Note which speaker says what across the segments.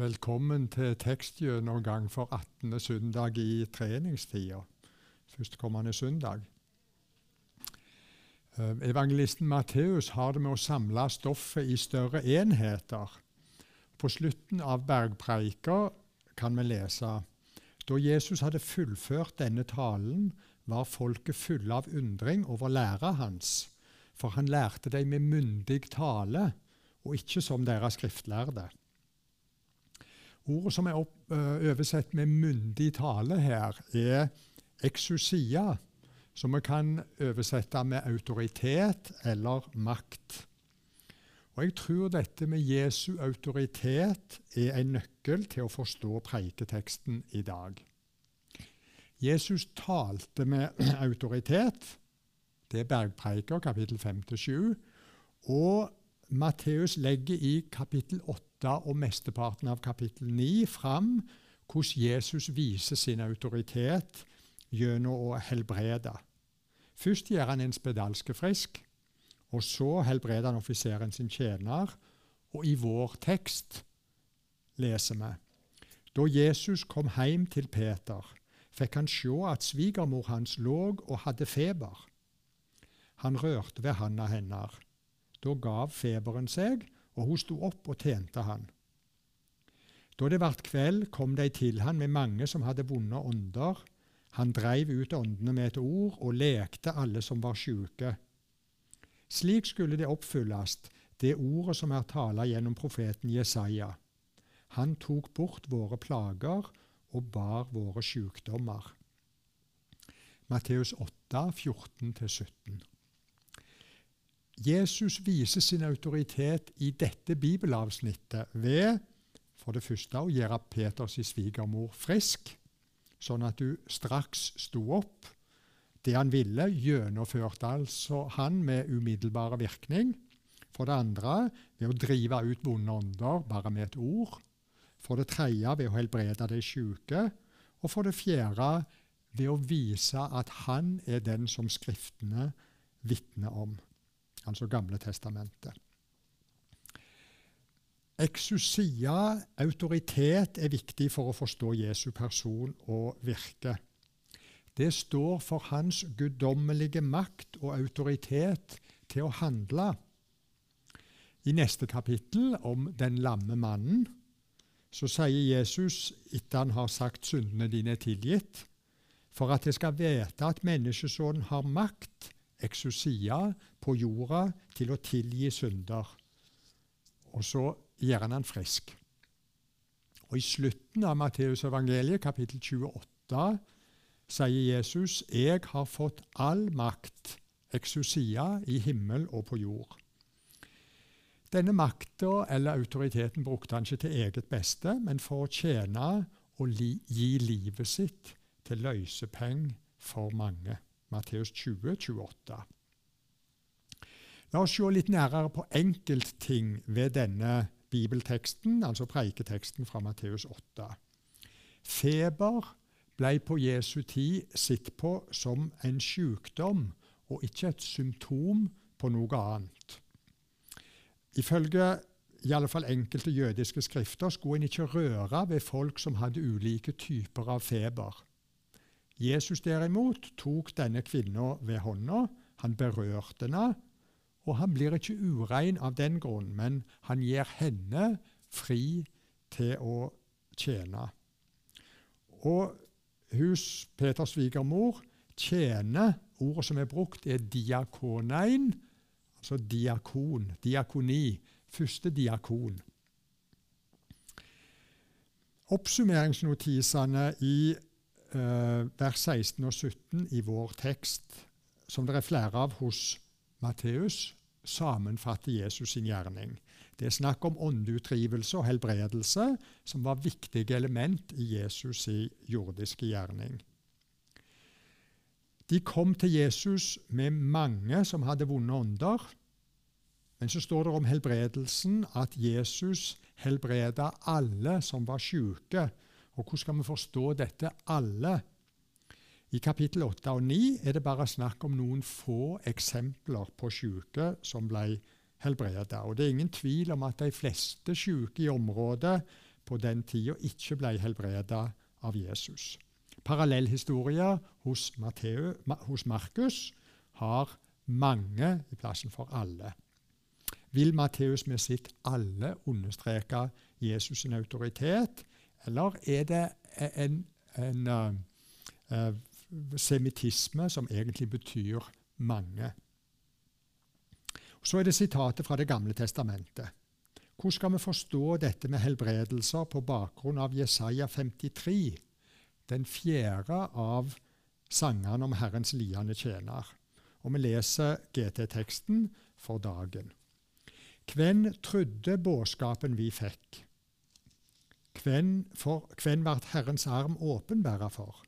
Speaker 1: Velkommen til tekstgjennomgang for 18. søndag i treningstida. Førstkommende søndag. Eh, evangelisten Matteus har det med å samle stoffet i større enheter. På slutten av bergpreika kan vi lese da Jesus hadde fullført denne talen, var folket fulle av undring over læra hans, for han lærte dem med myndig tale, og ikke som deres skriftlærde. Ordet som er opp, oversett med myndig tale her, er eksusia, som vi kan oversette med autoritet eller makt. Og Jeg tror dette med Jesu autoritet er en nøkkel til å forstå preiketeksten i dag. Jesus talte med autoritet. Det er Bergpreiker, kapittel 5-7. Og Matteus legger i kapittel 8 og mesteparten av kapittel 9 fram hvordan Jesus viser sin autoritet gjennom å helbrede. Først gjør han en spedalske frisk, og så helbreder han offiseren sin tjener. Og i vår tekst leser vi da Jesus kom hjem til Peter, fikk han se at svigermor hans lå og hadde feber. Han rørte ved handa hennes. Da gav feberen seg, og hun sto opp og tjente han. Da det vart kveld, kom de til han med mange som hadde vonde ånder. Han dreiv ut åndene med et ord og lekte alle som var sjuke. Slik skulle det oppfylles, det ordet som er tala gjennom profeten Jesaja. Han tok bort våre plager og bar våre sjukdommer. Matteus 8, 14-17. Jesus viser sin autoritet i dette bibelavsnittet ved for det første å gjøre Peters svigermor frisk, sånn at hun straks sto opp. Det han ville, gjennomførte altså han med umiddelbar virkning. For det andre ved å drive ut vonde ånder bare med et ord. For det tredje ved å helbrede de syke. Og for det fjerde ved å vise at han er den som Skriftene vitner om altså Gamle testamentet. Eksusia, autoritet, er viktig for å forstå Jesu person og virke. Det står for hans guddommelige makt og autoritet til å handle. I neste kapittel, om den lamme mannen, så sier Jesus, etter han har sagt syndene dine er tilgitt, for at jeg skal vite at menneskesonen har makt eksusia på jorda til å tilgi synder. Og så gjør han han frisk. Og I slutten av Matteus evangeliet, kapittel 28, sier Jesus, 'Jeg har fått all makt, eksusia, i himmel og på jord'. Denne makta eller autoriteten brukte han ikke til eget beste, men for å tjene og li gi livet sitt til løsepeng for mange. Matteus 20, 28. La oss se litt nærere på enkeltting ved denne bibelteksten, altså preiketeksten fra Matteus 8. Feber ble på Jesu tid sett på som en sykdom og ikke et symptom på noe annet. Ifølge i alle fall enkelte jødiske skrifter skulle en ikke røre ved folk som hadde ulike typer av feber. Jesus derimot tok denne kvinna ved hånda, han berørte henne, og han blir ikke urein av den grunn, men han gir henne fri til å tjene. Og hus Peters svigermor tjener Ordet som er brukt, er diakonein, altså diakon, diakoni. Første diakon. Oppsummeringsnotisene i vers 16 og 17 i vår tekst, som det er flere av hos Matteus, sammenfatter Jesus sin gjerning. Det er snakk om åndeutdrivelse og helbredelse, som var viktige element i Jesus' i jordiske gjerning. De kom til Jesus med mange som hadde vonde ånder. Men så står det om helbredelsen at Jesus helbreda alle som var syke og hvordan skal vi forstå dette alle? I kapittel 8 og 9 er det bare snakk om noen få eksempler på syke som ble helbredet. Og det er ingen tvil om at de fleste syke i området på den tida ikke ble helbreda av Jesus. Parallellhistorier hos, hos Markus har mange i plassen for alle. Vil Matteus med sitt 'alle' understreke Jesus' sin autoritet, eller er det en, en uh, uh, semittisme som egentlig betyr mange? Så er det sitatet fra Det gamle testamentet. Hvordan skal vi forstå dette med helbredelser på bakgrunn av Jesaja 53, den fjerde av sangene om Herrens liende tjener? Og vi leser GT-teksten for dagen. Hvem trudde budskapen vi fikk? Hvem, for, hvem vart Herrens arm åpenbæra for?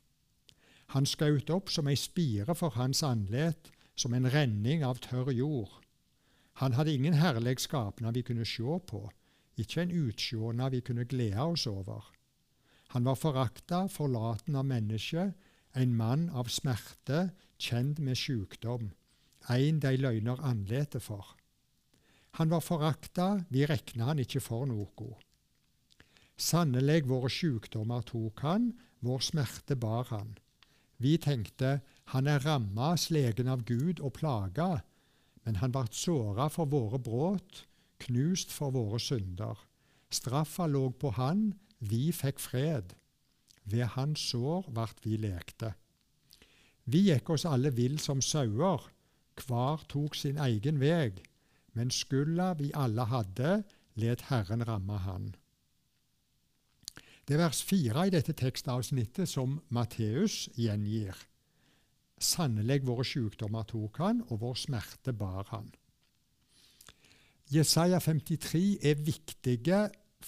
Speaker 1: Han skjøt opp som ei spire for hans andlet, som en renning av tørr jord. Han hadde ingen herlig skapnad vi kunne se på, ikke en utsjånad vi kunne glede oss over. Han var forakta, forlaten av mennesket, en mann av smerte, kjent med sykdom, en de løgner andletet for. Han var forakta, vi rekna han ikke for noe. Sannelig, våre sykdommer tok han, vår smerte bar han. Vi tenkte, han er ramma, slegen av Gud og plaga, men han vart såra for våre brudd, knust for våre synder. Straffa lå på han, vi fikk fred. Ved hans sår vart vi lekte. Vi gikk oss alle vill som sauer, hver tok sin egen veg, men skylda vi alle hadde, let Herren ramme han. Det er vers fire i dette tekstavsnittet som Matteus gjengir. Sannelig våre sykdommer tok han, og vår smerte bar han. Jesaja 53 er viktige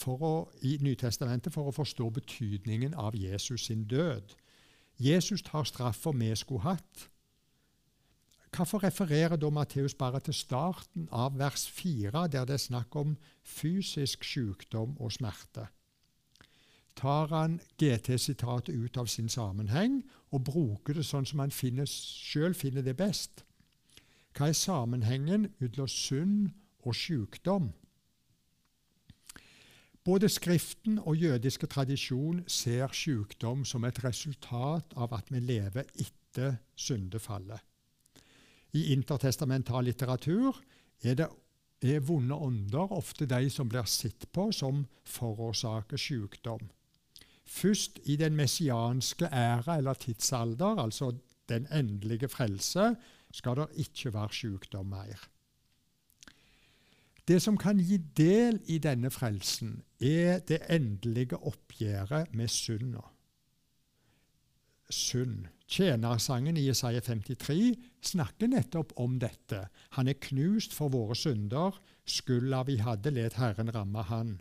Speaker 1: å, i Nytestamentet for å forstå betydningen av Jesus sin død. Jesus tar straffa vi skulle hatt. Hvorfor refererer da Matteus bare til starten av vers 4, der det er snakk om fysisk sykdom og smerte? Tar han GT-sitatet ut av sin sammenheng og bruker det sånn som han finner, sjøl finner det best. Hva er sammenhengen mellom synd og sykdom? Både Skriften og jødiske tradisjon ser sykdom som et resultat av at vi lever etter syndefallet. I intertestamental litteratur er det er vonde ånder ofte de som blir sett på som forårsaker sykdom. Først i den messianske æra eller tidsalder, altså den endelige frelse, skal det ikke være sykdom mer. Det som kan gi del i denne frelsen, er det endelige oppgjøret med synda. Synd. Tjenersangen i Jesaja 53 snakker nettopp om dette. Han er knust for våre synder. Skylda vi hadde, let Herren ramme han.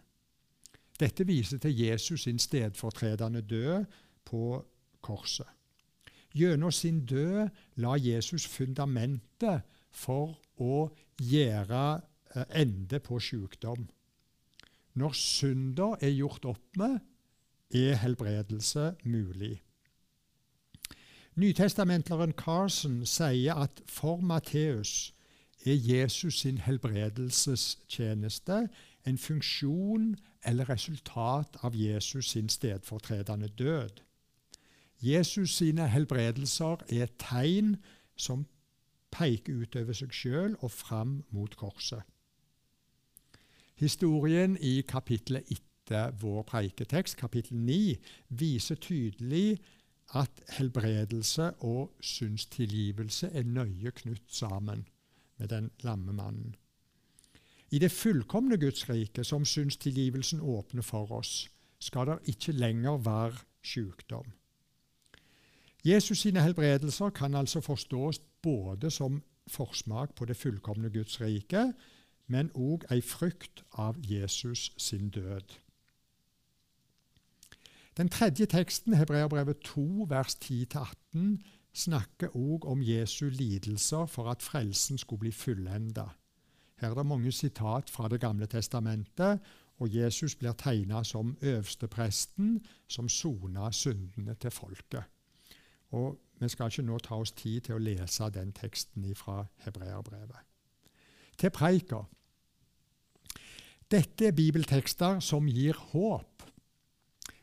Speaker 1: Dette viser til Jesus sin stedfortredende død på korset. Gjennom sin død la Jesus fundamentet for å gjøre eh, ende på sykdom. Når synder er gjort opp med, er helbredelse mulig. Nytestamentleren Carson sier at for Matteus er Jesus sin helbredelsestjeneste en funksjon eller resultat av Jesus sin stedfortredende død. Jesus sine helbredelser er tegn som peker utover seg sjøl og fram mot korset. Historien i kapittelet etter vår preiketekst, kapittel 9, viser tydelig at helbredelse og syndstilgivelse er nøye knytt sammen med den lamme mannen. I det fullkomne Guds rike, som synstilgivelsen åpner for oss, skal det ikke lenger være sykdom. Jesus sine helbredelser kan altså forstås både som forsmak på det fullkomne Guds rike, men òg ei frykt av Jesus sin død. Den tredje teksten, Hebreabrevet 2, vers 10-18, snakker òg om Jesu lidelser for at frelsen skulle bli fullenda. Her er det mange sitat fra Det gamle testamentet, og Jesus blir tegna som øverstepresten som sona syndene til folket. Og Vi skal ikke nå ta oss tid til å lese den teksten fra hebreerbrevet. Til preika. Dette er bibeltekster som gir håp.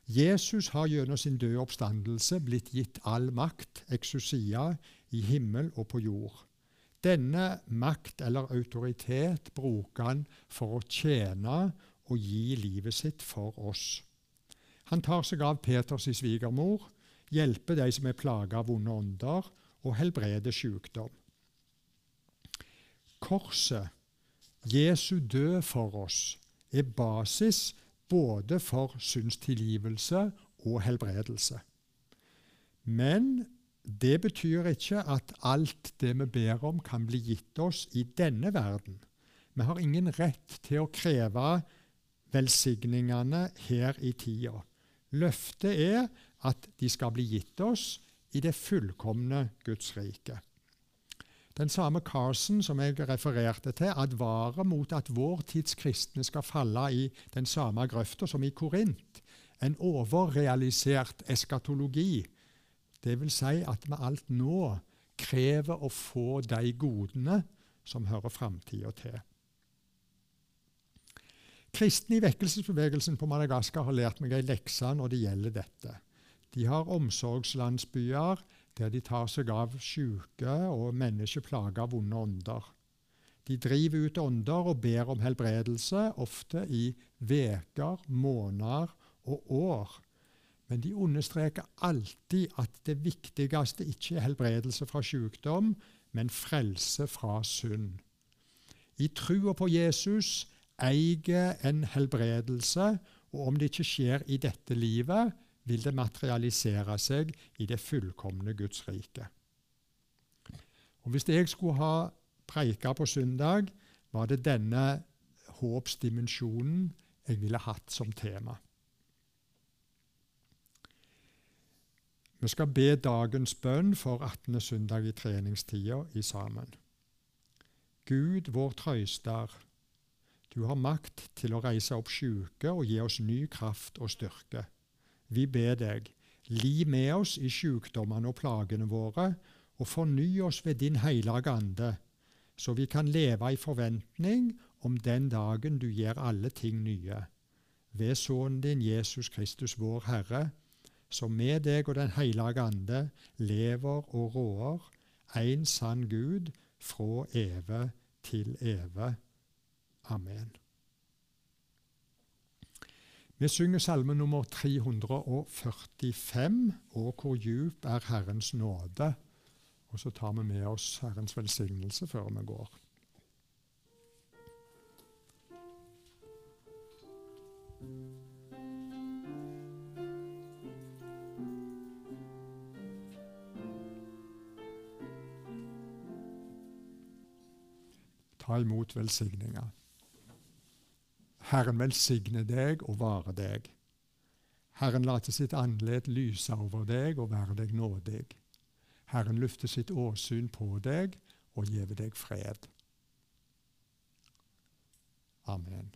Speaker 1: Jesus har gjennom sin døde oppstandelse blitt gitt all makt, eksusia, i himmel og på jord. Denne makt eller autoritet bruker han for å tjene og gi livet sitt for oss. Han tar seg av Peters svigermor, hjelper de som er plaga av vonde ånder, og helbreder sykdom. Korset, Jesu død for oss, er basis både for synstilgivelse og helbredelse. Men det betyr ikke at alt det vi ber om, kan bli gitt oss i denne verden. Vi har ingen rett til å kreve velsigningene her i tida. Løftet er at de skal bli gitt oss i det fullkomne Guds rike. Den samme Carson som jeg refererte til, advarer mot at vår tids kristne skal falle i den samme grøfta som i Korint, en overrealisert eskatologi. Det vil si at vi alt nå krever å få de godene som hører framtida til. Kristne i vekkelsesbevegelsen på Madagaskar har lært meg ei lekse når det gjelder dette. De har omsorgslandsbyer der de tar seg av syke og mennesker plaga av vonde ånder. De driver ut ånder og ber om helbredelse, ofte i veker, måneder og år. Men de understreker alltid at det viktigste ikke er helbredelse fra sykdom, men frelse fra synd. I trua på Jesus eier en helbredelse, og om det ikke skjer i dette livet, vil det materialisere seg i det fullkomne Guds rike. Og Hvis jeg skulle ha preika på søndag, var det denne håpsdimensjonen jeg ville hatt som tema. Vi skal be dagens bønn for 18. søndag i treningstida i sammen. Gud, vår trøyster, du har makt til å reise opp sjuke og gi oss ny kraft og styrke. Vi ber deg, li med oss i sjukdommene og plagene våre, og forny oss ved din hellige ande, så vi kan leve i forventning om den dagen du gjør alle ting nye. Ved Sønnen din Jesus Kristus, vår Herre, som med deg og Den hellige ande lever og råder, en sann Gud, fra evig til evig. Amen. Vi synger salme nummer 345, 'Å, hvor djup er Herrens nåde'. Og så tar vi med oss Herrens velsignelse før vi går. Ta imot velsigninga. Herren velsigne deg og vare deg. Herren late sitt andlet lyse over deg og være deg nådig. Herren lufte sitt åsyn på deg og gjeve deg fred. Amen.